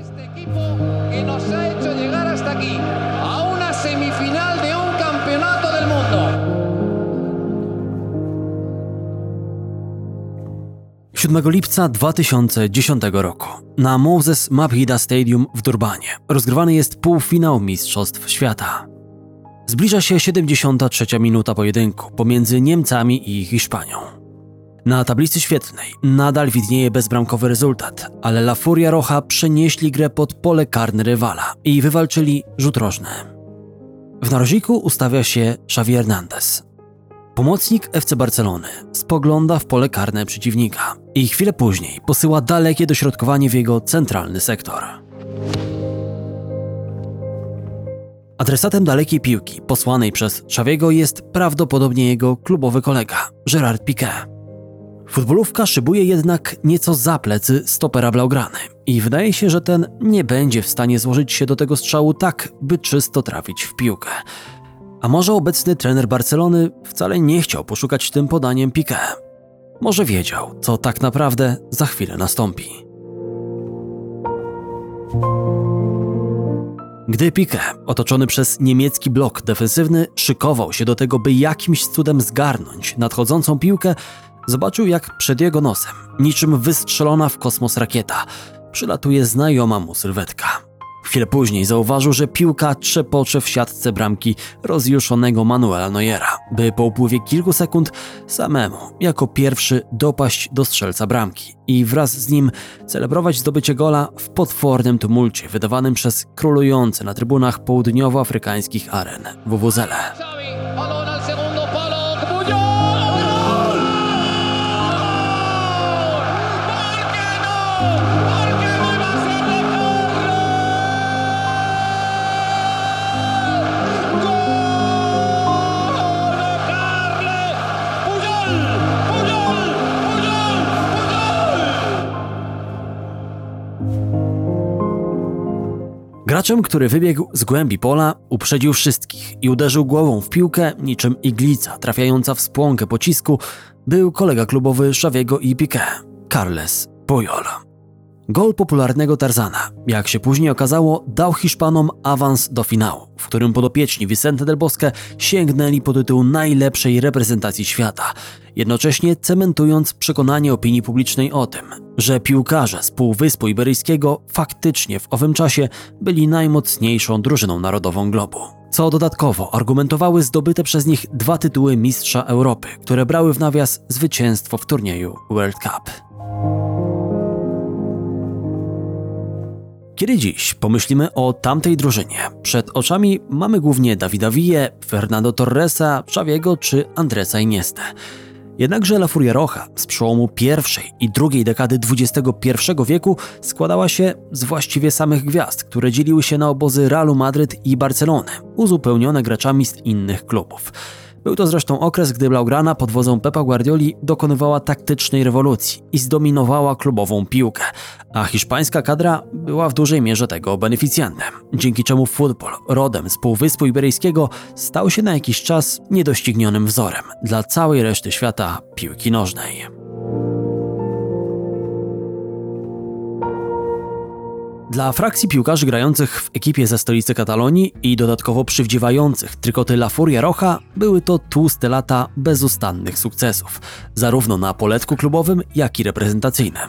Este equipo que nos ha hecho llegar hasta aquí, a una semifinal de un campeonato del mundo. 7 lipca 2010 roku na Moses Mabhida Stadium w Durbanie rozgrywany jest półfinał Mistrzostw Świata. Zbliża się 73 minuta pojedynku pomiędzy Niemcami i Hiszpanią. Na tablicy świetlnej nadal widnieje bezbramkowy rezultat, ale La Furia Rocha przenieśli grę pod pole karne rywala i wywalczyli rzut rożny. W narożniku ustawia się Xavi Hernandez. Pomocnik FC Barcelony spogląda w pole karne przeciwnika i chwilę później posyła dalekie dośrodkowanie w jego centralny sektor. Adresatem dalekiej piłki posłanej przez Xaviego jest prawdopodobnie jego klubowy kolega Gerard Piqué. Futbolówka szybuje jednak nieco za plecy stopera Blaugrany i wydaje się, że ten nie będzie w stanie złożyć się do tego strzału tak, by czysto trafić w piłkę. A może obecny trener Barcelony wcale nie chciał poszukać tym podaniem Piqué. Może wiedział, co tak naprawdę za chwilę nastąpi. Gdy Piqué, otoczony przez niemiecki blok defensywny, szykował się do tego, by jakimś cudem zgarnąć nadchodzącą piłkę, zobaczył jak przed jego nosem, niczym wystrzelona w kosmos rakieta, przylatuje znajoma mu sylwetka. Chwilę później zauważył, że piłka trzepocze w siatce bramki rozjuszonego Manuela Neuera, by po upływie kilku sekund samemu, jako pierwszy, dopaść do strzelca bramki i wraz z nim celebrować zdobycie gola w potwornym tumulcie wydawanym przez królujące na trybunach południowoafrykańskich aren WWZL. Graczem, który wybiegł z głębi pola, uprzedził wszystkich i uderzył głową w piłkę niczym iglica trafiająca w spłonkę pocisku, był kolega klubowy Xaviego i Piqué, Carles Puyol. Gol popularnego Tarzana, jak się później okazało, dał Hiszpanom awans do finału, w którym podopieczni Vicente del Bosque sięgnęli po tytuł najlepszej reprezentacji świata, jednocześnie cementując przekonanie opinii publicznej o tym, że piłkarze z Półwyspu Iberyjskiego faktycznie w owym czasie byli najmocniejszą drużyną narodową globu. Co dodatkowo argumentowały zdobyte przez nich dwa tytuły Mistrza Europy, które brały w nawias zwycięstwo w turnieju World Cup. Kiedy dziś pomyślimy o tamtej drużynie, przed oczami mamy głównie Davida Villa, Fernando Torresa, Xaviego czy Andresa Iniestę. Jednakże La Furia Roja z przełomu pierwszej i drugiej dekady XXI wieku składała się z właściwie samych gwiazd, które dzieliły się na obozy Realu Madryt i Barcelony, uzupełnione graczami z innych klubów. Był to zresztą okres, gdy Blaugrana pod wodzą Pepa Guardioli dokonywała taktycznej rewolucji i zdominowała klubową piłkę, a hiszpańska kadra była w dużej mierze tego beneficjentem, dzięki czemu futbol rodem z Półwyspu Iberyjskiego stał się na jakiś czas niedoścignionym wzorem dla całej reszty świata piłki nożnej. Dla frakcji piłkarzy grających w ekipie ze stolicy Katalonii i dodatkowo przywdziewających trykoty La Furia Roja były to tłuste lata bezustannych sukcesów, zarówno na poletku klubowym, jak i reprezentacyjnym.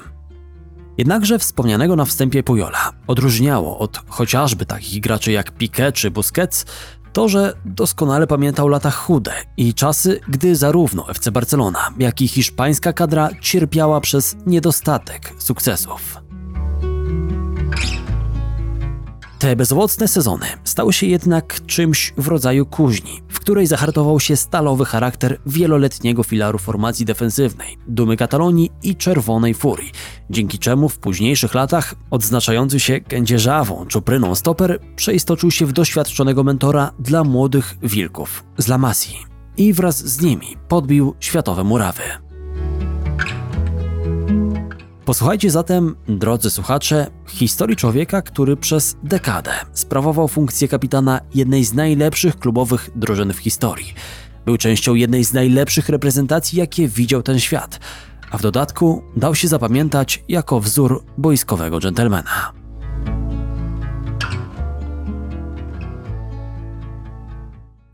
Jednakże wspomnianego na wstępie Pujola odróżniało od chociażby takich graczy jak Piqué czy Busquets to, że doskonale pamiętał lata chude i czasy, gdy zarówno FC Barcelona, jak i hiszpańska kadra cierpiała przez niedostatek sukcesów. Te bezowocne sezony stały się jednak czymś w rodzaju kuźni, w której zahartował się stalowy charakter wieloletniego filaru formacji defensywnej, dumy Katalonii i czerwonej furii, dzięki czemu w późniejszych latach odznaczający się kędzierzawą czupryną stoper przeistoczył się w doświadczonego mentora dla młodych wilków z La Masii i wraz z nimi podbił światowe murawy. Posłuchajcie zatem, drodzy słuchacze, historii człowieka, który przez dekadę sprawował funkcję kapitana jednej z najlepszych klubowych drużyn w historii. Był częścią jednej z najlepszych reprezentacji, jakie widział ten świat. a w dodatku dał się zapamiętać jako wzór boiskowego dżentelmena.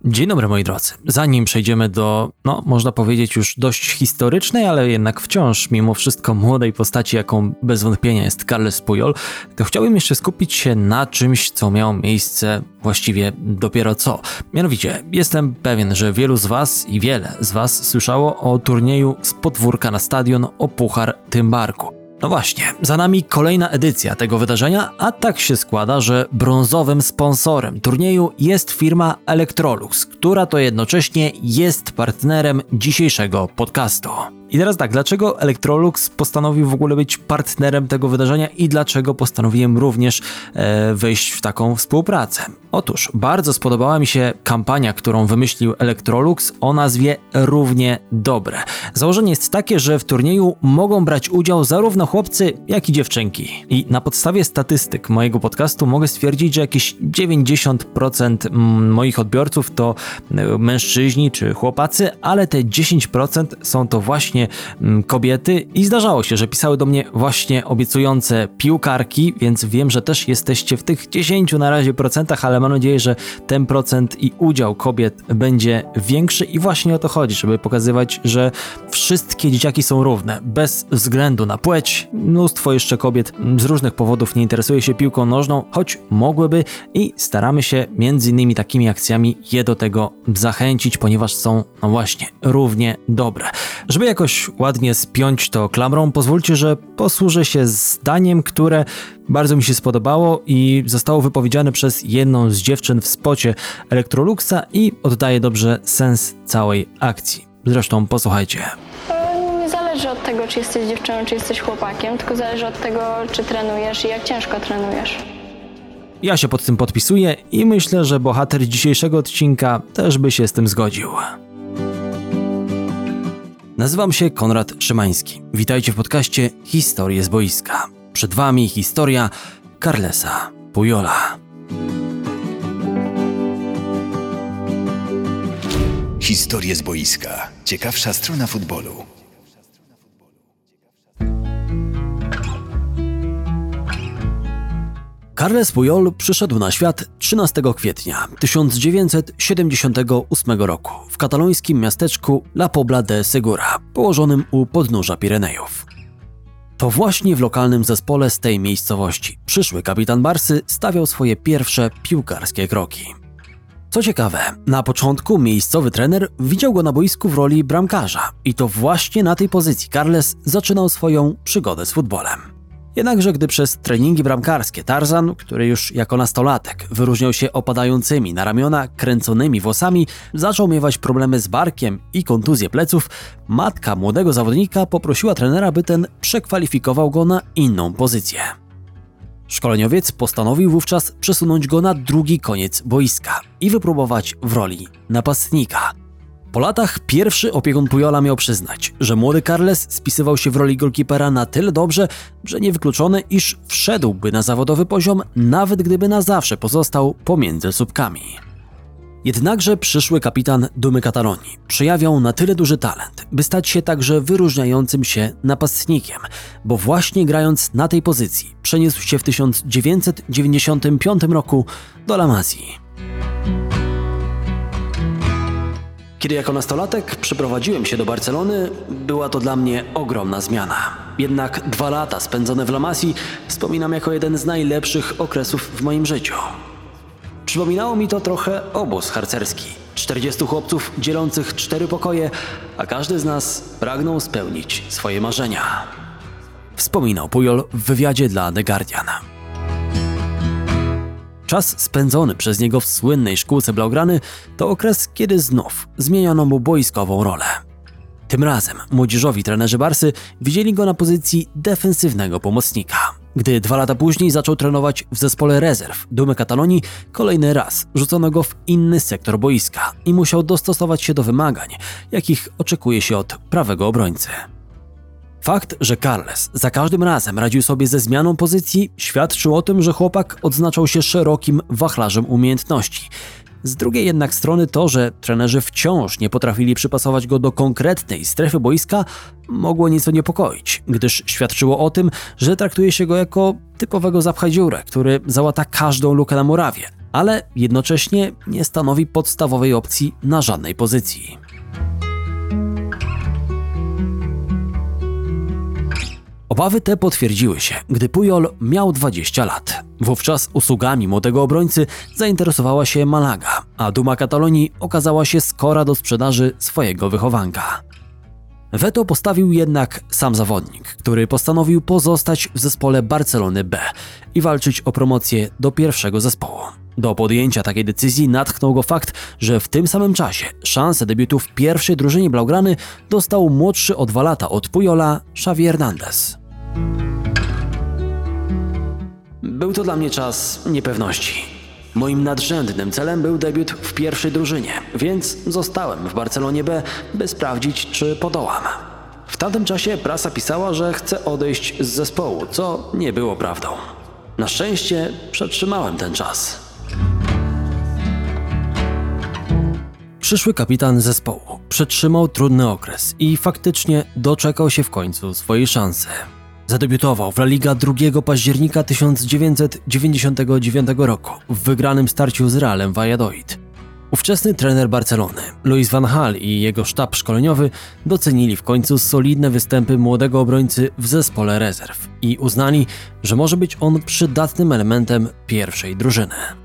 Dzień dobry moi drodzy. Zanim przejdziemy do, no można powiedzieć już dość historycznej, ale jednak wciąż mimo wszystko młodej postaci, jaką bez wątpienia jest Carles Puyol, to chciałbym jeszcze skupić się na czymś, co miało miejsce właściwie dopiero co. Mianowicie, jestem pewien, że wielu z Was i wiele z Was słyszało o turnieju z podwórka na stadion o Puchar Tymbarku. No właśnie, za nami kolejna edycja tego wydarzenia, a tak się składa, że brązowym sponsorem turnieju jest firma Electrolux, która to jednocześnie jest partnerem dzisiejszego podcastu. I teraz tak, dlaczego Electrolux postanowił w ogóle być partnerem tego wydarzenia i dlaczego postanowiłem również e, wejść w taką współpracę? Otóż bardzo spodobała mi się kampania, którą wymyślił Electrolux o nazwie Równie Dobre. Założenie jest takie, że w turnieju mogą brać udział zarówno chłopcy, jak i dziewczynki. I na podstawie statystyk mojego podcastu mogę stwierdzić, że jakieś 90% mm, moich odbiorców to e, mężczyźni czy chłopacy, ale te 10% są to właśnie Mm, kobiety i zdarzało się, że pisały do mnie właśnie obiecujące piłkarki, więc wiem, że też jesteście w tych 10 na razie procentach, ale mam nadzieję, że ten procent i udział kobiet będzie większy i właśnie o to chodzi, żeby pokazywać, że wszystkie dzieciaki są równe, bez względu na płeć. Mnóstwo jeszcze kobiet z różnych powodów nie interesuje się piłką nożną, choć mogłyby i staramy się między innymi takimi akcjami je do tego zachęcić, ponieważ są, no właśnie, równie dobre. Żeby jakoś jakoś ładnie spiąć to klamrą, pozwólcie, że posłużę się zdaniem, które bardzo mi się spodobało i zostało wypowiedziane przez jedną z dziewczyn w spocie Electroluxa i oddaje dobrze sens całej akcji. Zresztą posłuchajcie. Nie zależy od tego, czy jesteś dziewczyną, czy jesteś chłopakiem, tylko zależy od tego, czy trenujesz i jak ciężko trenujesz. Ja się pod tym podpisuję i myślę, że bohater dzisiejszego odcinka też by się z tym zgodził. Nazywam się Konrad Szymański. Witajcie w podcaście Historie z boiska. Przed Wami historia Carlesa Pujola. Historie z boiska. Ciekawsza strona futbolu. Carles Puyol przyszedł na świat 13 kwietnia 1978 roku w katalońskim miasteczku La Pobla de Segura, położonym u podnóża Pirenejów. To właśnie w lokalnym zespole z tej miejscowości przyszły kapitan Barsy stawiał swoje pierwsze piłkarskie kroki. Co ciekawe, na początku miejscowy trener widział go na boisku w roli bramkarza i to właśnie na tej pozycji Carles zaczynał swoją przygodę z futbolem. Jednakże gdy przez treningi bramkarskie Tarzan, który już jako nastolatek wyróżniał się opadającymi na ramiona kręconymi włosami, zaczął miewać problemy z barkiem i kontuzje pleców, matka młodego zawodnika poprosiła trenera, by ten przekwalifikował go na inną pozycję. Szkoleniowiec postanowił wówczas przesunąć go na drugi koniec boiska i wypróbować w roli napastnika – po latach pierwszy opiekun Pujola miał przyznać, że młody Carles spisywał się w roli golkipera na tyle dobrze, że niewykluczone, iż wszedłby na zawodowy poziom, nawet gdyby na zawsze pozostał pomiędzy słupkami. Jednakże przyszły kapitan Dumy Katalonii przejawiał na tyle duży talent, by stać się także wyróżniającym się napastnikiem, bo właśnie grając na tej pozycji przeniósł się w 1995 roku do La Masii. Kiedy jako nastolatek przeprowadziłem się do Barcelony, była to dla mnie ogromna zmiana. Jednak dwa lata spędzone w La Masji wspominam jako jeden z najlepszych okresów w moim życiu. Przypominało mi to trochę obóz harcerski. 40 chłopców dzielących cztery pokoje, a każdy z nas pragnął spełnić swoje marzenia. Wspominał Pujol w wywiadzie dla The Guardian. Czas spędzony przez niego w słynnej szkółce Blaugrany to okres, kiedy znów zmieniono mu boiskową rolę. Tym razem młodzieżowi trenerzy Barsy widzieli go na pozycji defensywnego pomocnika. Gdy dwa lata później zaczął trenować w zespole rezerw Dumy Katalonii, kolejny raz rzucono go w inny sektor boiska i musiał dostosować się do wymagań, jakich oczekuje się od prawego obrońcy. Fakt, że Carles za każdym razem radził sobie ze zmianą pozycji, świadczył o tym, że chłopak odznaczał się szerokim wachlarzem umiejętności. Z drugiej jednak strony to, że trenerzy wciąż nie potrafili przypasować go do konkretnej strefy boiska, mogło nieco niepokoić, gdyż świadczyło o tym, że traktuje się go jako typowego zapchadziurę, który załata każdą lukę na murawie, ale jednocześnie nie stanowi podstawowej opcji na żadnej pozycji. Obawy te potwierdziły się, gdy Pujol miał 20 lat. Wówczas usługami młodego obrońcy zainteresowała się Malaga, a Duma Katalonii okazała się skora do sprzedaży swojego wychowanka. Weto postawił jednak sam zawodnik, który postanowił pozostać w zespole Barcelony B i walczyć o promocję do pierwszego zespołu. Do podjęcia takiej decyzji natchnął go fakt, że w tym samym czasie szansę debiutu w pierwszej drużynie Blaugrany dostał młodszy o dwa lata od Pujola Xavi Hernandez. Był to dla mnie czas niepewności. Moim nadrzędnym celem był debiut w pierwszej drużynie, więc zostałem w Barcelonie B, by sprawdzić, czy podołam. W tamtym czasie prasa pisała, że chcę odejść z zespołu, co nie było prawdą. Na szczęście przetrzymałem ten czas. Przyszły kapitan zespołu przetrzymał trudny okres i faktycznie doczekał się w końcu swojej szansy. Zadebiutował w La Liga 2 października 1999 roku w wygranym starciu z Realem Valladolid. Ówczesny trener Barcelony, Luis van Gaal i jego sztab szkoleniowy docenili w końcu solidne występy młodego obrońcy w zespole rezerw i uznali, że może być on przydatnym elementem pierwszej drużyny.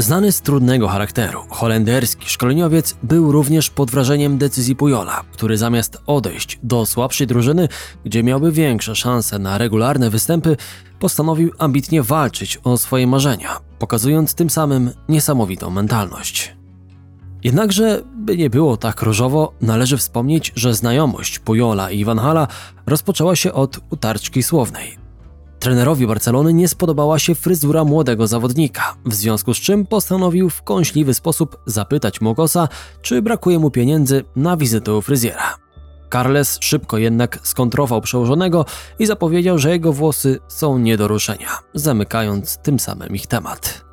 Znany z trudnego charakteru, holenderski szkoleniowiec był również pod wrażeniem decyzji Pujola, który zamiast odejść do słabszej drużyny, gdzie miałby większe szanse na regularne występy, postanowił ambitnie walczyć o swoje marzenia, pokazując tym samym niesamowitą mentalność. Jednakże, by nie było tak różowo, należy wspomnieć, że znajomość Pujola i Van Hala rozpoczęła się od utarczki słownej, Trenerowi Barcelony nie spodobała się fryzura młodego zawodnika, w związku z czym postanowił w kąśliwy sposób zapytać Mogosa, czy brakuje mu pieniędzy na wizytę u fryzjera. Carles szybko jednak skontrował przełożonego i zapowiedział, że jego włosy są nie do ruszenia, zamykając tym samym ich temat.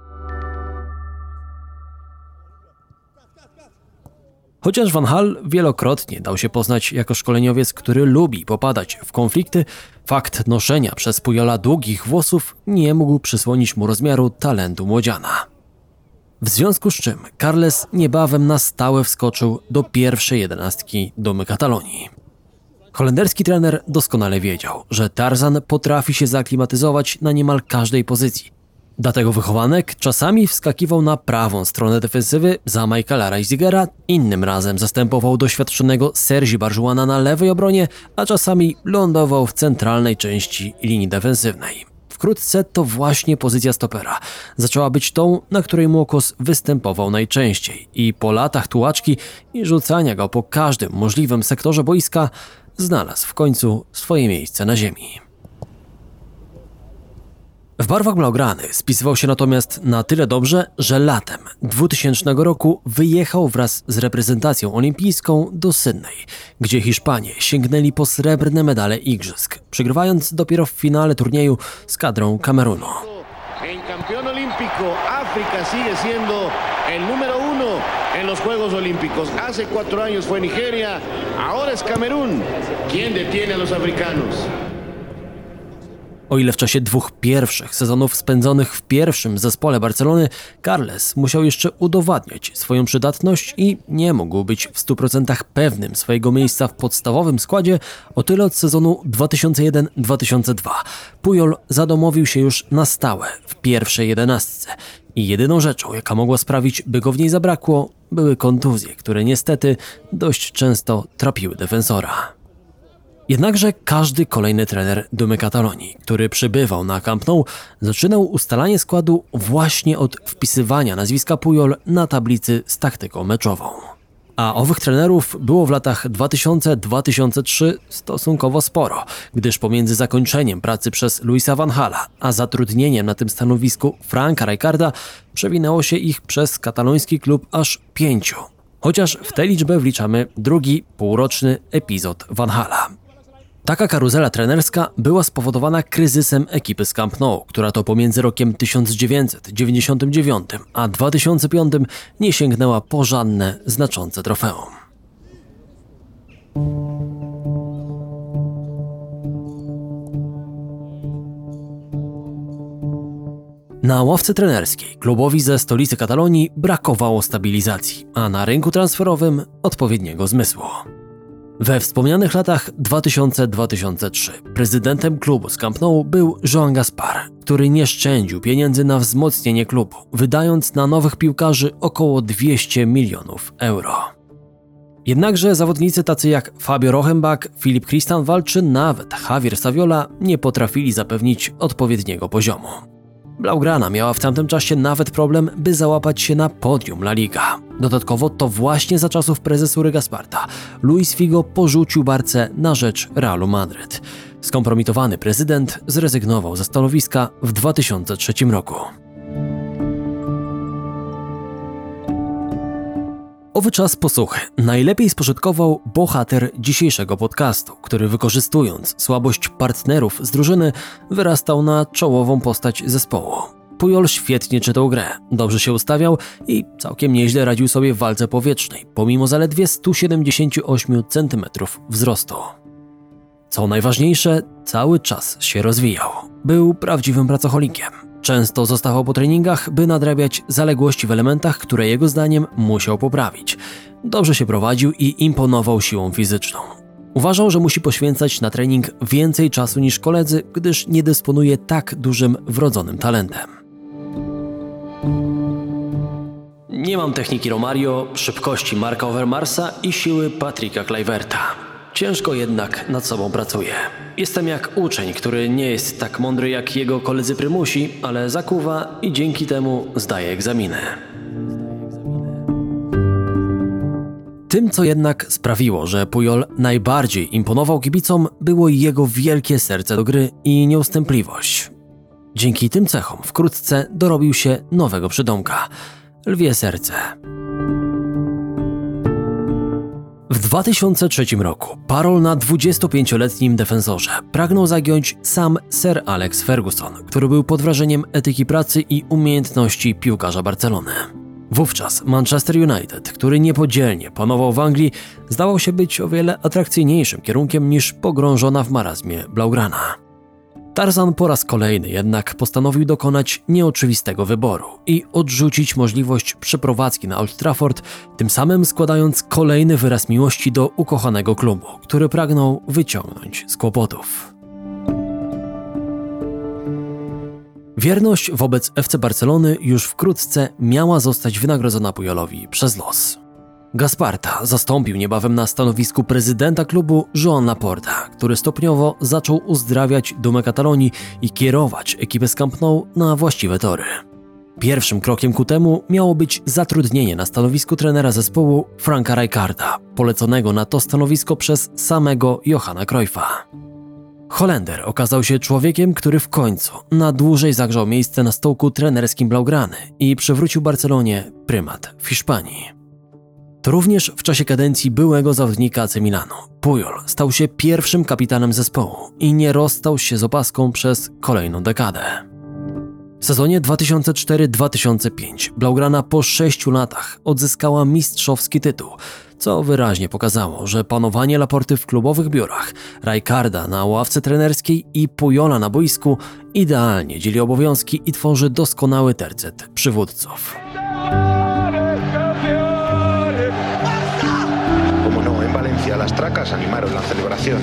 Chociaż Van Hal wielokrotnie dał się poznać jako szkoleniowiec, który lubi popadać w konflikty, fakt noszenia przez Pujola długich włosów nie mógł przysłonić mu rozmiaru talentu młodziana. W związku z czym Carles niebawem na stałe wskoczył do pierwszej jedenastki domy Katalonii. Holenderski trener doskonale wiedział, że Tarzan potrafi się zaklimatyzować na niemal każdej pozycji, Dlatego wychowanek czasami wskakiwał na prawą stronę defensywy za Michaela Reisigera, innym razem zastępował doświadczonego Sergi Barżuana na lewej obronie, a czasami lądował w centralnej części linii defensywnej. Wkrótce to właśnie pozycja stopera zaczęła być tą, na której Młokos występował najczęściej i po latach tułaczki i rzucania go po każdym możliwym sektorze boiska znalazł w końcu swoje miejsce na ziemi. W barwach blaugrany spisywał się natomiast na tyle dobrze, że latem 2000 roku wyjechał wraz z reprezentacją olimpijską do Sydney, gdzie Hiszpanie sięgnęli po srebrne medale igrzysk, przegrywając dopiero w finale turnieju z kadrą Kamerunu. En los Juegos Olímpicos. Hace cuatro años fue Nigeria, ahora es Camerún. ¿Quién detiene a los africanos? O ile w czasie dwóch pierwszych sezonów spędzonych w pierwszym zespole Barcelony Carles musiał jeszcze udowadniać swoją przydatność i nie mógł być w 100% pewnym swojego miejsca w podstawowym składzie, o tyle od sezonu 2001-2002 Pujol zadomowił się już na stałe w pierwszej jedenastce i jedyną rzeczą, jaka mogła sprawić, by go w niej zabrakło, były kontuzje, które niestety dość często trapiły defensora. Jednakże każdy kolejny trener Dumy Katalonii, który przybywał na Camp Nou, zaczynał ustalanie składu właśnie od wpisywania nazwiska Pujol na tablicy z taktyką meczową. A owych trenerów było w latach 2000-2003 stosunkowo sporo, gdyż pomiędzy zakończeniem pracy przez Luisa Van Hala, a zatrudnieniem na tym stanowisku Franka Rijkaarda przewinęło się ich przez kataloński klub aż pięciu. Chociaż w tę liczbę wliczamy drugi półroczny epizod Van Hala. Taka karuzela trenerska była spowodowana kryzysem ekipy z Camp Nou, która to pomiędzy rokiem 1999 a 2005 nie sięgnęła po żadne znaczące trofeum. Na ławce trenerskiej klubowi ze stolicy Katalonii brakowało stabilizacji, a na rynku transferowym odpowiedniego zmysłu. We wspomnianych latach 2000-2003 prezydentem klubu z Camp Nou był Jean Gaspar, który nie szczędził pieniędzy na wzmocnienie klubu, wydając na nowych piłkarzy około 200 milionów euro. Jednakże zawodnicy tacy jak Fabio Rochenbach, Filip Christian czy nawet Javier Saviola nie potrafili zapewnić odpowiedniego poziomu. Blaugrana miała w tamtym czasie nawet problem, by załapać się na podium La Liga. Dodatkowo to właśnie za czasów prezesury Gasparta Luis Figo porzucił Barce na rzecz Realu Madryt. Skompromitowany prezydent zrezygnował ze stanowiska w 2003 roku. Owy czas posłuchy najlepiej spożytkował bohater dzisiejszego podcastu, który wykorzystując słabość partnerów z drużyny wyrastał na czołową postać zespołu. Pujol świetnie czytał grę, dobrze się ustawiał i całkiem nieźle radził sobie w walce powietrznej, pomimo zaledwie 178 cm wzrostu. Co najważniejsze, cały czas się rozwijał. Był prawdziwym pracocholikiem. Często zostawał po treningach, by nadrabiać zaległości w elementach, które jego zdaniem musiał poprawić. Dobrze się prowadził i imponował siłą fizyczną. Uważał, że musi poświęcać na trening więcej czasu niż koledzy, gdyż nie dysponuje tak dużym wrodzonym talentem. Nie mam techniki Romario, szybkości Marka Overmarsa i siły Patricka Kluiverta. Ciężko jednak nad sobą pracuję. Jestem jak uczeń, który nie jest tak mądry jak jego koledzy prymusi, ale zakuwa i dzięki temu zdaje egzaminy. Tym, co jednak sprawiło, że Pujol najbardziej imponował kibicom, było jego wielkie serce do gry i nieustępliwość. Dzięki tym cechom wkrótce dorobił się nowego przydomka – lwie serce. W 2003 roku parol na 25-letnim defensorze pragnął zagiąć sam Sir Alex Ferguson, który był pod wrażeniem etyki pracy i umiejętności piłkarza Barcelony. Wówczas Manchester United, który niepodzielnie panował w Anglii, zdawał się być o wiele atrakcyjniejszym kierunkiem niż pogrążona w marazmie Blaugrana. Tarzan po raz kolejny jednak postanowił dokonać nieoczywistego wyboru i odrzucić możliwość przeprowadzki na Old Trafford, tym samym składając kolejny wyraz miłości do ukochanego klubu, który pragnął wyciągnąć z kłopotów. Wierność wobec FC Barcelony już wkrótce miała zostać wynagrodzona Pujolowi przez los. Gasparta zastąpił niebawem na stanowisku prezydenta klubu Joan Laporta, który stopniowo zaczął uzdrawiać dumę Katalonii i kierować ekipę z Camp Nou na właściwe tory. Pierwszym krokiem ku temu miało być zatrudnienie na stanowisku trenera zespołu Franka Rijkaarda, poleconego na to stanowisko przez samego Johanna Cruyffa. Holender okazał się człowiekiem, który w końcu na dłużej zagrzał miejsce na stołku trenerskim Blaugrany i przywrócił Barcelonie prymat w Hiszpanii. Również w czasie kadencji byłego zawodnika AC Milanu. Pujol stał się pierwszym kapitanem zespołu i nie rozstał się z opaską przez kolejną dekadę. W sezonie 2004-2005 Blaugrana po sześciu latach odzyskała mistrzowski tytuł, co wyraźnie pokazało, że panowanie Laporty w klubowych biurach, Rajkarda na ławce trenerskiej i Pujola na boisku idealnie dzieli obowiązki i tworzy doskonały tercet przywódców. Las tracas animaron la celebración.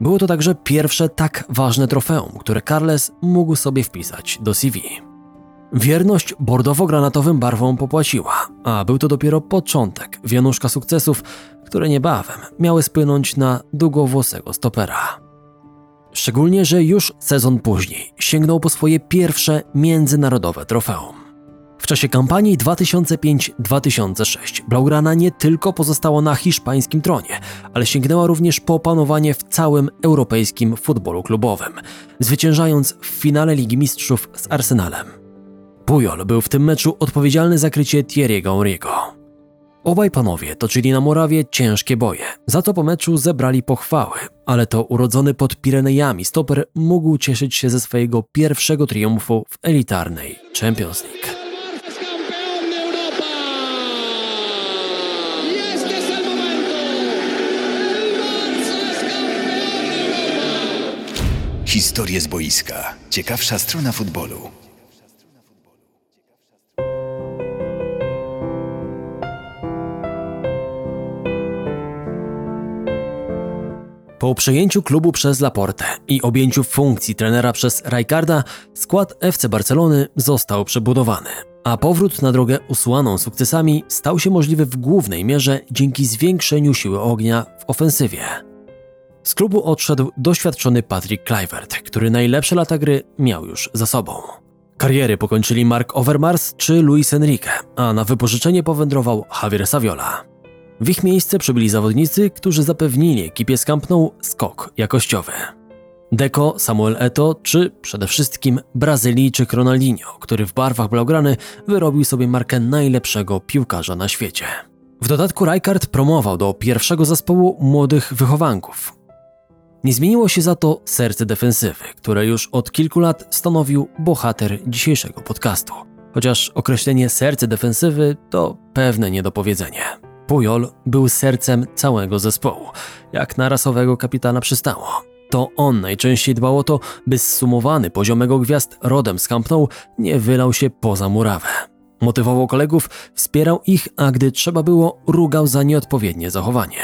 Było to także pierwsze tak ważne trofeum, które Carles mógł sobie wpisać do CV. Wierność bordowo-granatowym barwom popłaciła, a był to dopiero początek wianuszka sukcesów, które niebawem miały spłynąć na długowłosego stopera. Szczególnie, że już sezon później sięgnął po swoje pierwsze międzynarodowe trofeum. W czasie kampanii 2005-2006 Blaugrana nie tylko pozostała na hiszpańskim tronie, ale sięgnęła również po panowanie w całym europejskim futbolu klubowym, zwyciężając w finale Ligi Mistrzów z Arsenalem. Pujol był w tym meczu odpowiedzialny za krycie Thierry'ego Henry'ego. Obaj panowie toczyli na murawie ciężkie boje, za to po meczu zebrali pochwały, ale to urodzony pod Pirenejami stoper mógł cieszyć się ze swojego pierwszego triumfu w elitarnej Champions League. Historie z boiska. Ciekawsza strona futbolu. Po przejęciu klubu przez Laporte i objęciu funkcji trenera przez Rijkaarda, skład FC Barcelony został przebudowany, a powrót na drogę usłaną sukcesami stał się możliwy w głównej mierze dzięki zwiększeniu siły ognia w ofensywie. Z klubu odszedł doświadczony Patrick Kluivert, który najlepsze lata gry miał już za sobą. Kariery pokończyli Mark Overmars czy Luis Enrique, a na wypożyczenie powędrował Javier Saviola. W ich miejsce przybyli zawodnicy, którzy zapewnili ekipie z Camp Nou skok jakościowy. Deco, Samuel Eto czy przede wszystkim Brazylijczyk Ronaldinho, który w barwach Blaugrany wyrobił sobie markę najlepszego piłkarza na świecie. W dodatku Rijkaard promował do pierwszego zespołu młodych wychowanków. Nie zmieniło się za to serce defensywy, które już od kilku lat stanowił bohater dzisiejszego podcastu. Chociaż określenie serce defensywy to pewne niedopowiedzenie. Pujol był sercem całego zespołu, jak na rasowego kapitana przystało. To on najczęściej dbał o to, by zsumowany poziomego gwiazd rodem z nie wylał się poza murawę. Motywował kolegów, wspierał ich, a gdy trzeba było, rugał za nieodpowiednie zachowanie.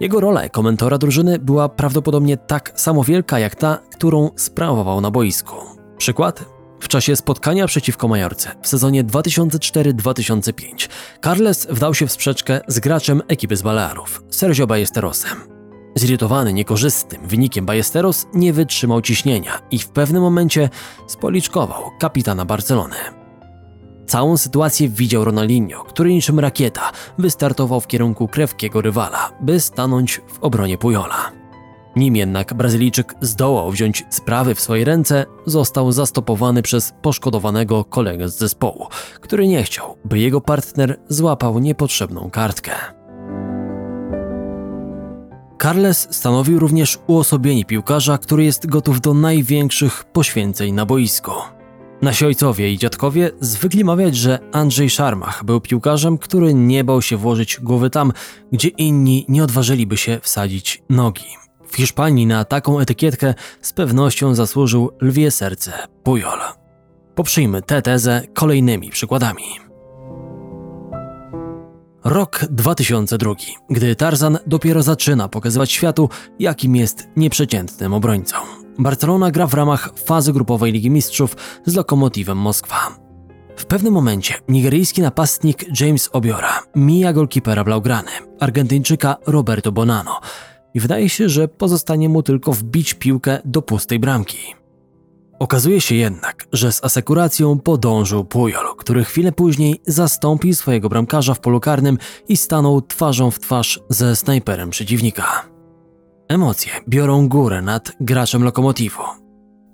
Jego rola jako mentora drużyny była prawdopodobnie tak samo wielka jak ta, którą sprawował na boisku. Przykład? W czasie spotkania przeciwko Majorce w sezonie 2004-2005 Carles wdał się w sprzeczkę z graczem ekipy z Balearów, Sergio Ballesterosem. Zirytowany niekorzystnym wynikiem Ballesteros nie wytrzymał ciśnienia i w pewnym momencie spoliczkował kapitana Barcelony. Całą sytuację widział Ronaldinho, który niczym rakieta wystartował w kierunku krewkiego rywala, by stanąć w obronie Pujola. Nim jednak Brazylijczyk zdołał wziąć sprawy w swoje ręce, został zastopowany przez poszkodowanego kolegę z zespołu, który nie chciał, by jego partner złapał niepotrzebną kartkę. Carles stanowił również uosobienie piłkarza, który jest gotów do największych poświęceń na boisku. Nasi ojcowie i dziadkowie zwykli mawiać, że Andrzej Szarmach był piłkarzem, który nie bał się włożyć głowy tam, gdzie inni nie odważyliby się wsadzić nogi. W Hiszpanii na taką etykietkę z pewnością zasłużył lwie serce Pujol. Poprzyjmy tę tezę kolejnymi przykładami. Rok 2002, gdy Tarzan dopiero zaczyna pokazywać światu, jakim jest nieprzeciętnym obrońcą. Barcelona gra w ramach fazy grupowej Ligi Mistrzów z Lokomotywem Moskwa. W pewnym momencie nigeryjski napastnik James Obiora mija golkipera Blaugrany, Argentyńczyka Roberto Bonano, i wydaje się, że pozostanie mu tylko wbić piłkę do pustej bramki. Okazuje się jednak, że z asekuracją podążył Pujol, który chwilę później zastąpił swojego bramkarza w polu karnym i stanął twarzą w twarz ze snajperem przeciwnika. Emocje biorą górę nad graczem lokomotywu.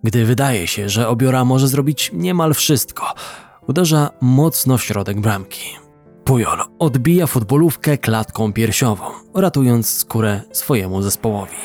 Gdy wydaje się, że obiora może zrobić niemal wszystko, uderza mocno w środek bramki. Pujol odbija futbolówkę klatką piersiową, ratując skórę swojemu zespołowi.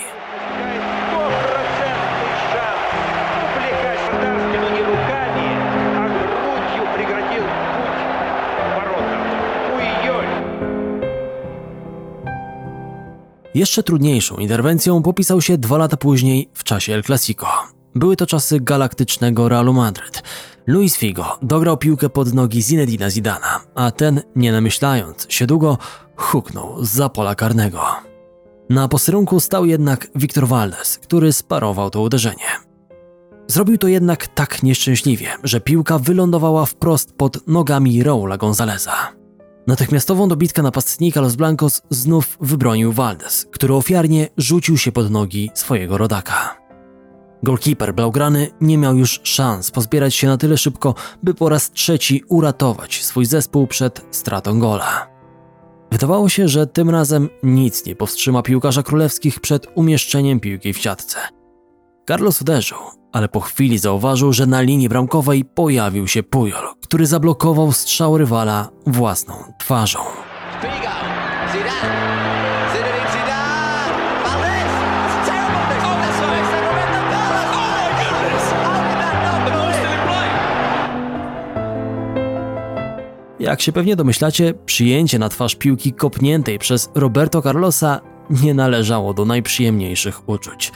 Jeszcze trudniejszą interwencją popisał się dwa lata później w czasie El Clasico. Były to czasy galaktycznego Realu Madryt. Luis Figo dograł piłkę pod nogi Zinedina Zidana, a ten, nie namyślając się długo, huknął za pola karnego. Na posterunku stał jednak Wiktor Valdes, który sparował to uderzenie. Zrobił to jednak tak nieszczęśliwie, że piłka wylądowała wprost pod nogami Raula Gonzaleza. Natychmiastową dobitkę napastnika Los Blancos znów wybronił Valdes, który ofiarnie rzucił się pod nogi swojego rodaka. Golkiper Blaugrany nie miał już szans pozbierać się na tyle szybko, by po raz trzeci uratować swój zespół przed stratą gola. Wydawało się, że tym razem nic nie powstrzyma piłkarza królewskich przed umieszczeniem piłki w siatce. Carlos uderzył, ale po chwili zauważył, że na linii bramkowej pojawił się Pujol, który zablokował strzał rywala własną twarzą. Jak się pewnie domyślacie, przyjęcie na twarz piłki kopniętej przez Roberto Carlosa nie należało do najprzyjemniejszych uczuć.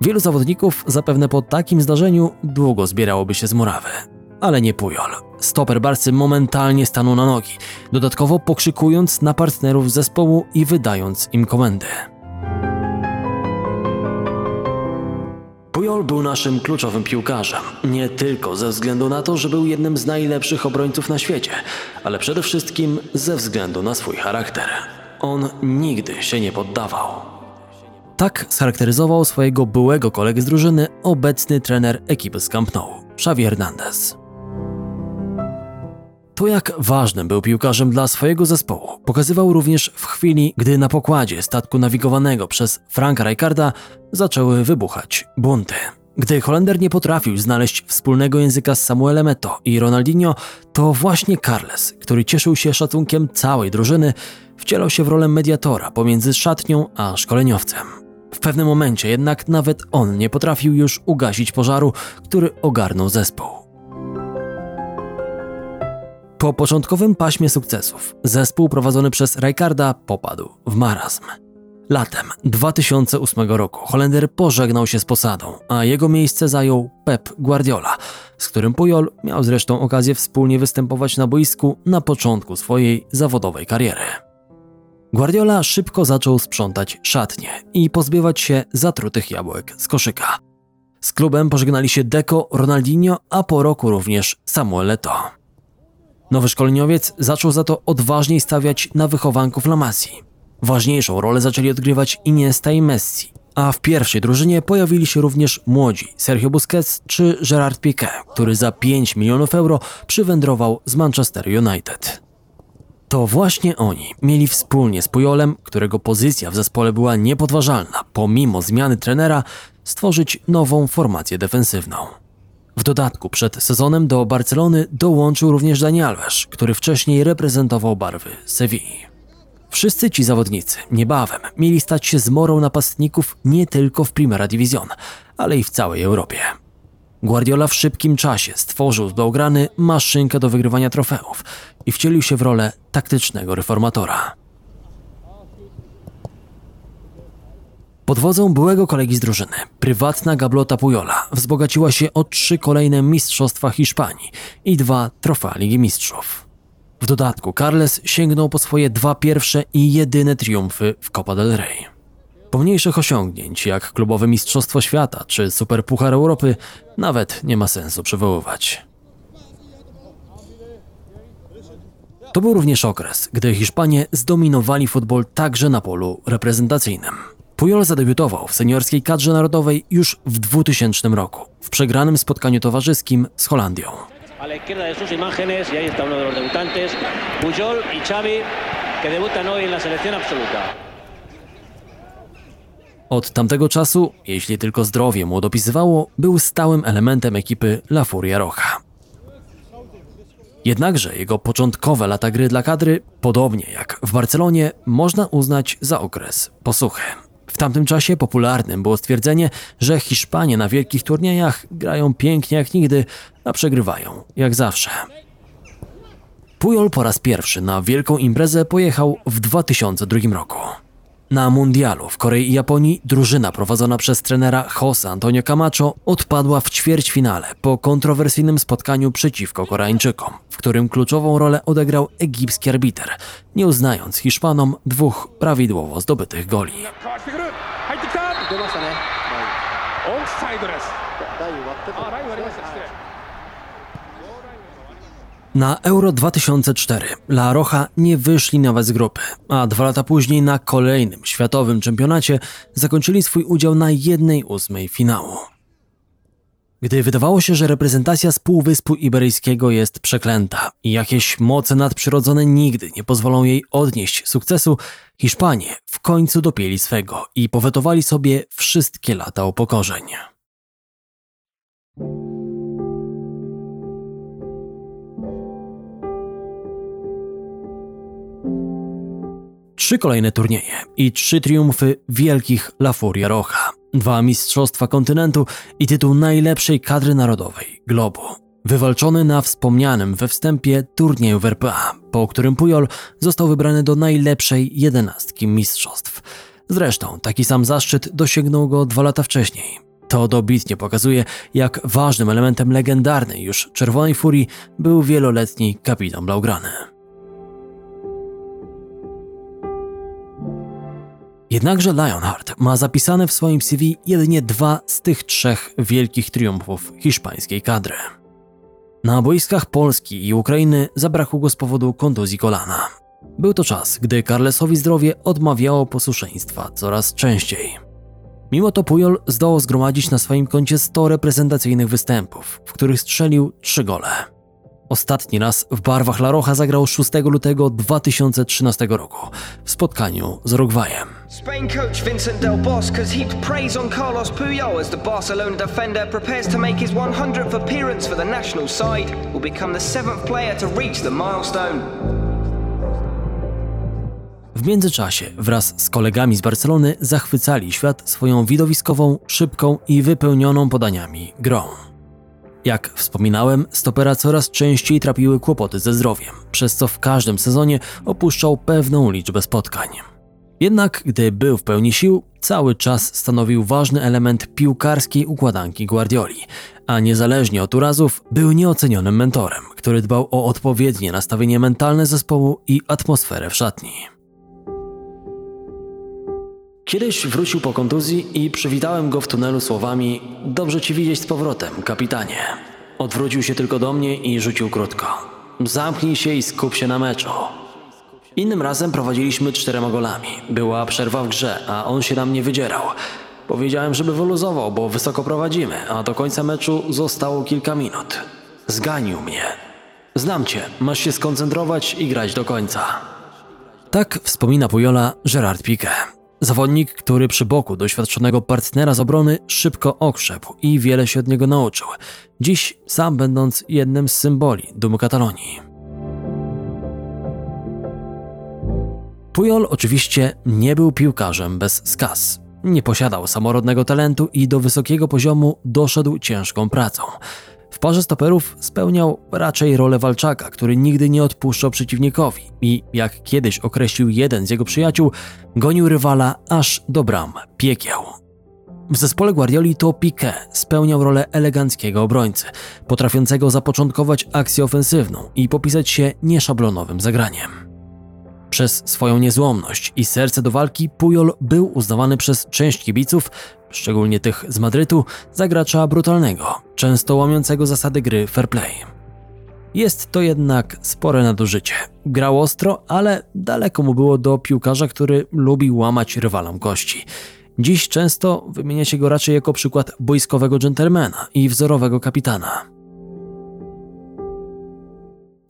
Wielu zawodników zapewne po takim zdarzeniu długo zbierałoby się z murawy. Ale nie Pujol. Stoper Barcy momentalnie stanął na nogi, dodatkowo pokrzykując na partnerów zespołu i wydając im komendy. Pujol był naszym kluczowym piłkarzem. Nie tylko ze względu na to, że był jednym z najlepszych obrońców na świecie, ale przede wszystkim ze względu na swój charakter. On nigdy się nie poddawał. Tak scharakteryzował swojego byłego kolegę z drużyny obecny trener ekipy z Camp Nou, Xavi Hernandez. To jak ważnym był piłkarzem dla swojego zespołu pokazywał również w chwili, gdy na pokładzie statku nawigowanego przez Franka Rijkaarda zaczęły wybuchać bunty. Gdy Holender nie potrafił znaleźć wspólnego języka z Samuelem Eto'o i Ronaldinho, to właśnie Carles, który cieszył się szacunkiem całej drużyny, wcielał się w rolę mediatora pomiędzy szatnią a szkoleniowcem. W pewnym momencie jednak nawet on nie potrafił już ugasić pożaru, który ogarnął zespół. Po początkowym paśmie sukcesów zespół prowadzony przez Rijkaarda popadł w marazm. Latem 2008 roku Holender pożegnał się z posadą, a jego miejsce zajął Pep Guardiola, z którym Pujol miał zresztą okazję wspólnie występować na boisku na początku swojej zawodowej kariery. Guardiola szybko zaczął sprzątać szatnie i pozbywać się zatrutych jabłek z koszyka. Z klubem pożegnali się Deco, Ronaldinho, a po roku również Samuel Eto'o. Nowy szkoleniowiec zaczął za to odważniej stawiać na wychowanków La Masji. Ważniejszą rolę zaczęli odgrywać Iniesta i Messi, a w pierwszej drużynie pojawili się również młodzi Sergio Busquets czy Gerard Piqué, który za 5 milionów euro przywędrował z Manchester United. To właśnie oni mieli wspólnie z Pujolem, którego pozycja w zespole była niepodważalna, pomimo zmiany trenera, stworzyć nową formację defensywną. W dodatku przed sezonem do Barcelony dołączył również Dani który wcześniej reprezentował barwy Sewilli. Wszyscy ci zawodnicy niebawem mieli stać się zmorą napastników nie tylko w Primera Division, ale i w całej Europie. Guardiola w szybkim czasie stworzył z Blaugrany maszynkę do wygrywania trofeów i wcielił się w rolę taktycznego reformatora. Pod wodzą byłego kolegi z drużyny, prywatna gablota Pujola wzbogaciła się o trzy kolejne mistrzostwa Hiszpanii i dwa trofea Ligi Mistrzów. W dodatku Carles sięgnął po swoje dwa pierwsze i jedyne triumfy w Copa del Rey. Pomniejszych osiągnięć jak klubowe Mistrzostwo Świata czy Superpuchar Europy nawet nie ma sensu przywoływać. To był również okres, gdy Hiszpanie zdominowali futbol także na polu reprezentacyjnym. Pujol zadebiutował w seniorskiej kadrze narodowej już w 2000 roku, w przegranym spotkaniu towarzyskim z Holandią. A la izquierda de sus imágenes, y ahí está uno de los debutantes, Puyol y Xavi, que debutan hoy en la selección absoluta. Od tamtego czasu, jeśli tylko zdrowie mu dopisywało, był stałym elementem ekipy La Furia Roja. Jednakże jego początkowe lata gry dla kadry, podobnie jak w Barcelonie, można uznać za okres posuchy. W tamtym czasie popularnym było stwierdzenie, że Hiszpanie na wielkich turniejach grają pięknie jak nigdy, a przegrywają jak zawsze. Pujol po raz pierwszy na wielką imprezę pojechał w 2002 roku. Na mundialu w Korei i Japonii drużyna prowadzona przez trenera Jose Antonio Camacho odpadła w ćwierćfinale po kontrowersyjnym spotkaniu przeciwko Koreańczykom, w którym kluczową rolę odegrał egipski arbiter, nie uznając Hiszpanom dwóch prawidłowo zdobytych goli. Na Euro 2004 La Roja nie wyszli nawet z grupy, a dwa lata później na kolejnym światowym czempionacie zakończyli swój udział na jednej ósmej finału. Gdy wydawało się, że reprezentacja z Półwyspu Iberyjskiego jest przeklęta i jakieś moce nadprzyrodzone nigdy nie pozwolą jej odnieść sukcesu, Hiszpanie w końcu dopięli swego i powetowali sobie wszystkie lata upokorzeń. Trzy kolejne turnieje i trzy triumfy wielkich La Furia Roja, dwa mistrzostwa kontynentu i tytuł najlepszej kadry narodowej globu. Wywalczony na wspomnianym we wstępie turnieju w RPA, po którym Pujol został wybrany do najlepszej jedenastki mistrzostw. Zresztą taki sam zaszczyt dosięgnął go dwa lata wcześniej. To dobitnie pokazuje, jak ważnym elementem legendarnej już Czerwonej Furii był wieloletni kapitan Blaugrany. Jednakże Lionheart ma zapisane w swoim CV jedynie dwa z tych trzech wielkich triumfów hiszpańskiej kadry. Na boiskach Polski i Ukrainy zabrakło go z powodu kontuzji kolana. Był to czas, gdy Carlesowi zdrowie odmawiało posłuszeństwa coraz częściej. Mimo to Pujol zdołał zgromadzić na swoim koncie 100 reprezentacyjnych występów, w których strzelił 3 gole. Ostatni raz w barwach La Roja zagrał 6 lutego 2013 roku w spotkaniu z Urugwajem. Spain coach Vincent Del has heaped praise on Carlos Puyol as the Barcelona defender prepares to make his 100th appearance for the national side. Will become the seventh player to reach the milestone. W międzyczasie wraz z kolegami z Barcelony zachwycali świat swoją widowiskową, szybką i wypełnioną podaniami grą. Jak wspominałem, stopera coraz częściej trapiły kłopoty ze zdrowiem, przez co w każdym sezonie opuszczał pewną liczbę spotkań. Jednak gdy był w pełni sił, cały czas stanowił ważny element piłkarskiej układanki Guardioli, a niezależnie od urazów był nieocenionym mentorem, który dbał o odpowiednie nastawienie mentalne zespołu i atmosferę w szatni. Kiedyś wrócił po kontuzji i przywitałem go w tunelu słowami: Dobrze ci widzieć z powrotem, kapitanie. Odwrócił się tylko do mnie i rzucił krótko: Zamknij się i skup się na meczu. Innym razem prowadziliśmy czterema golami. Była przerwa w grze, a on się na mnie wydzierał. Powiedziałem, żeby wyluzował, bo wysoko prowadzimy, a do końca meczu zostało kilka minut. Zganił mnie. Znam cię, masz się skoncentrować i grać do końca. Tak wspomina Pujola Gerard Piqué. Zawodnik, który przy boku doświadczonego partnera z obrony szybko okrzepł i wiele się od niego nauczył, dziś sam będąc jednym z symboli dumy Katalonii. Pujol oczywiście nie był piłkarzem bez skaz. Nie posiadał samorodnego talentu i do wysokiego poziomu doszedł ciężką pracą. W parze stoperów spełniał raczej rolę walczaka, który nigdy nie odpuszczał przeciwnikowi i, jak kiedyś określił jeden z jego przyjaciół, gonił rywala aż do bram piekieł. W zespole Guardioli to Piqué spełniał rolę eleganckiego obrońcy, potrafiącego zapoczątkować akcję ofensywną i popisać się nieszablonowym zagraniem. Przez swoją niezłomność i serce do walki Pujol był uznawany przez część kibiców szczególnie tych z Madrytu, za gracza brutalnego, często łamiącego zasady gry fair play. Jest to jednak spore nadużycie. Grał ostro, ale daleko mu było do piłkarza, który lubi łamać rywalom kości. Dziś często wymienia się go raczej jako przykład boiskowego dżentelmena i wzorowego kapitana.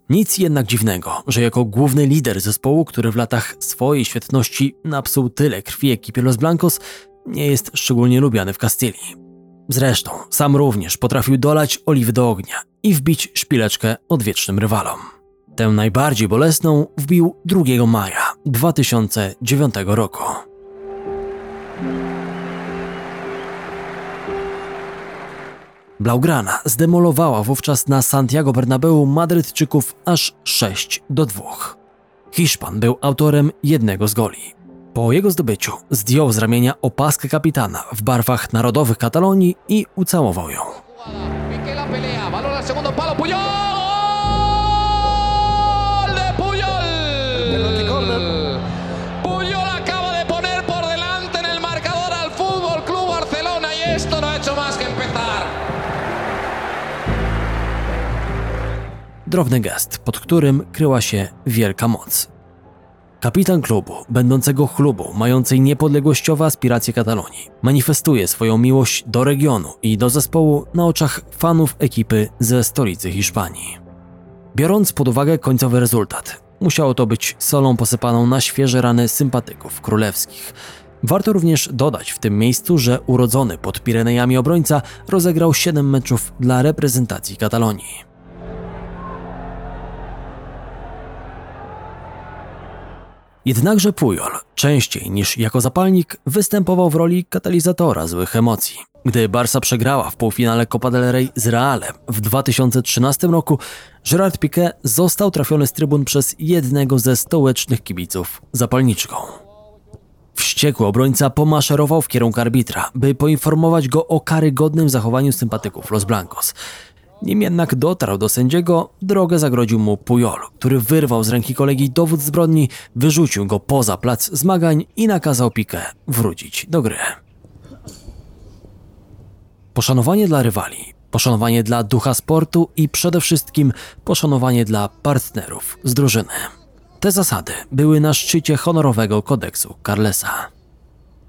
Nic jednak dziwnego, że jako główny lider zespołu, który w latach swojej świetności napsuł tyle krwi ekipie Los Blancos, nie jest szczególnie lubiany w Kastylii. Zresztą sam również potrafił dolać oliwy do ognia i wbić szpileczkę odwiecznym rywalom. Tę najbardziej bolesną wbił 2 maja 2009 roku. Blaugrana zdemolowała wówczas na Santiago Bernabeu Madrytczyków aż 6 do 2. Hiszpan był autorem jednego z goli. Po jego zdobyciu zdjął z ramienia opaskę kapitana w barwach narodowych Katalonii i ucałował ją. Drobny gest, pod którym kryła się wielka moc. Kapitan klubu, będącego chlubą, mającej niepodległościowe aspiracje Katalonii, manifestuje swoją miłość do regionu i do zespołu na oczach fanów ekipy ze stolicy Hiszpanii. Biorąc pod uwagę końcowy rezultat, musiało to być solą posypaną na świeże rany sympatyków królewskich. Warto również dodać w tym miejscu, że urodzony pod Pirenejami obrońca rozegrał 7 meczów dla reprezentacji Katalonii. Jednakże Pujol, częściej niż jako zapalnik, występował w roli katalizatora złych emocji. Gdy Barca przegrała w półfinale Copa del Rey z Realem w 2013 roku, Gerard Piqué został trafiony z trybun przez jednego ze stołecznych kibiców zapalniczką. Wściekły obrońca pomaszerował w kierunku arbitra, by poinformować go o karygodnym zachowaniu sympatyków Los Blancos. Nim jednak dotarł do sędziego, drogę zagrodził mu Pujol, który wyrwał z ręki kolegi dowód zbrodni, wyrzucił go poza plac zmagań i nakazał Piqué wrócić do gry. Poszanowanie dla rywali, poszanowanie dla ducha sportu i przede wszystkim poszanowanie dla partnerów z drużyny. Te zasady były na szczycie honorowego kodeksu Carlesa.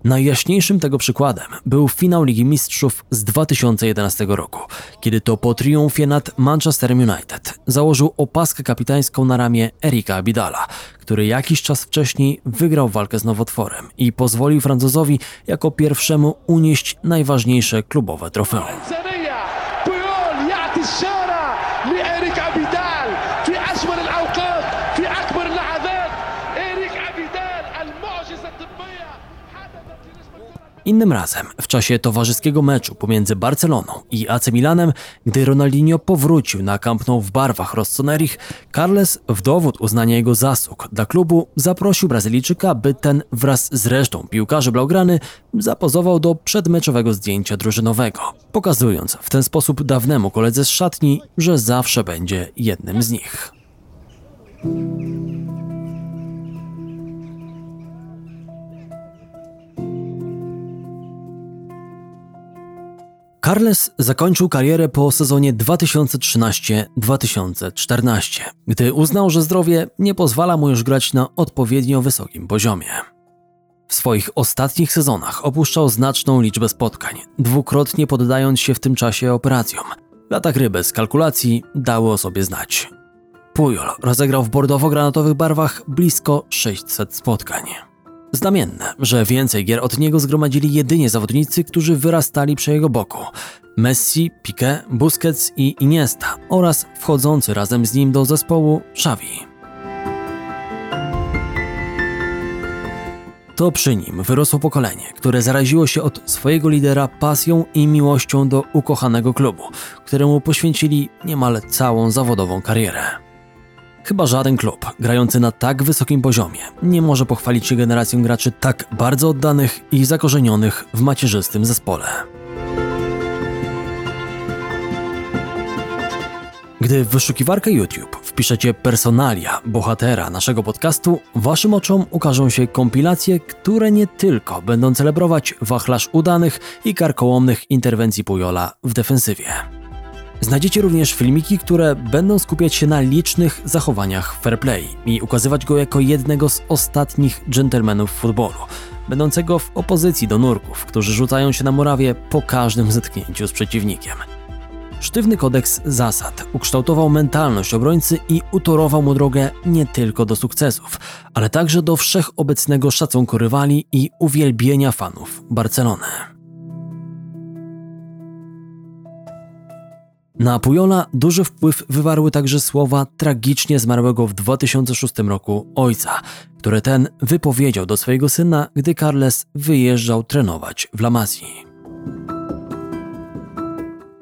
Najjaśniejszym tego przykładem był finał Ligi Mistrzów z 2011 roku, kiedy to po triumfie nad Manchesterem United założył opaskę kapitańską na ramię Erika Abidala, który jakiś czas wcześniej wygrał walkę z nowotworem i pozwolił Francuzowi jako pierwszemu unieść najważniejsze klubowe trofeum. Innym razem, w czasie towarzyskiego meczu pomiędzy Barceloną i AC Milanem, gdy Ronaldinho powrócił na Camp Nou w barwach Rossoneri, Carles w dowód uznania jego zasług dla klubu zaprosił Brazylijczyka, by ten wraz z resztą piłkarzy Blaugrany zapozował do przedmeczowego zdjęcia drużynowego, pokazując w ten sposób dawnemu koledze z szatni, że zawsze będzie jednym z nich. Carles zakończył karierę po sezonie 2013-2014, gdy uznał, że zdrowie nie pozwala mu już grać na odpowiednio wysokim poziomie. W swoich ostatnich sezonach opuszczał znaczną liczbę spotkań, dwukrotnie poddając się w tym czasie operacjom. Lata gry bez kalkulacji dały o sobie znać. Pujol rozegrał w bordowo-granatowych barwach blisko 600 spotkań. Znamienne, że więcej gier od niego zgromadzili jedynie zawodnicy, którzy wyrastali przy jego boku. Messi, Piqué, Busquets i Iniesta oraz wchodzący razem z nim do zespołu Xavi. To przy nim wyrosło pokolenie, które zaraziło się od swojego lidera pasją i miłością do ukochanego klubu, któremu poświęcili niemal całą zawodową karierę. Chyba żaden klub grający na tak wysokim poziomie nie może pochwalić się generacją graczy tak bardzo oddanych i zakorzenionych w macierzystym zespole. Gdy w wyszukiwarkę YouTube wpiszecie personalia bohatera naszego podcastu, waszym oczom ukażą się kompilacje, które nie tylko będą celebrować wachlarz udanych i karkołomnych interwencji Pujola w defensywie. Znajdziecie również filmiki, które będą skupiać się na licznych zachowaniach fair play i ukazywać go jako jednego z ostatnich dżentelmenów futbolu, będącego w opozycji do nurków, którzy rzucają się na murawie po każdym zetknięciu z przeciwnikiem. Sztywny kodeks zasad ukształtował mentalność obrońcy i utorował mu drogę nie tylko do sukcesów, ale także do wszechobecnego szacunku rywali i uwielbienia fanów Barcelony. Na Pujola duży wpływ wywarły także słowa tragicznie zmarłego w 2006 roku ojca, które ten wypowiedział do swojego syna, gdy Carles wyjeżdżał trenować w La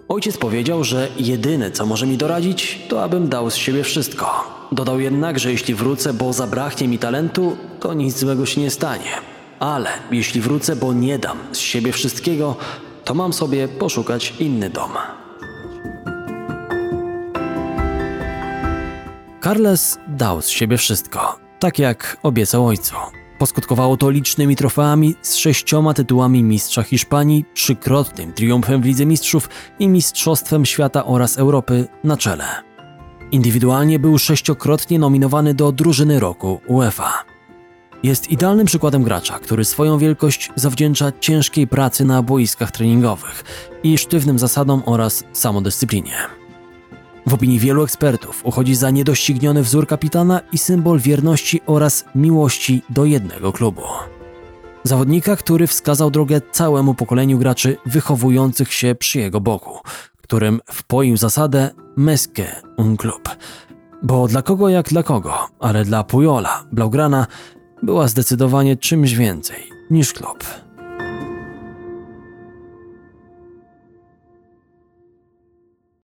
Ojciec powiedział, że jedyne co może mi doradzić, to abym dał z siebie wszystko. Dodał jednak, że jeśli wrócę, bo zabraknie mi talentu, to nic złego się nie stanie. Ale jeśli wrócę, bo nie dam z siebie wszystkiego, to mam sobie poszukać inny dom. Carles dał z siebie wszystko, tak jak obiecał ojcu. Poskutkowało to licznymi trofeami z sześcioma tytułami mistrza Hiszpanii, trzykrotnym triumfem w Lidze Mistrzów i Mistrzostwem Świata oraz Europy na czele. Indywidualnie był sześciokrotnie nominowany do drużyny roku UEFA. Jest idealnym przykładem gracza, który swoją wielkość zawdzięcza ciężkiej pracy na boiskach treningowych i sztywnym zasadom oraz samodyscyplinie. W opinii wielu ekspertów uchodzi za niedościgniony wzór kapitana i symbol wierności oraz miłości do jednego klubu. Zawodnika, który wskazał drogę całemu pokoleniu graczy wychowujących się przy jego boku, którym wpoił zasadę Mesque un club. Bo dla kogo jak dla kogo, ale dla Pujola, Blaugrana była zdecydowanie czymś więcej niż klub.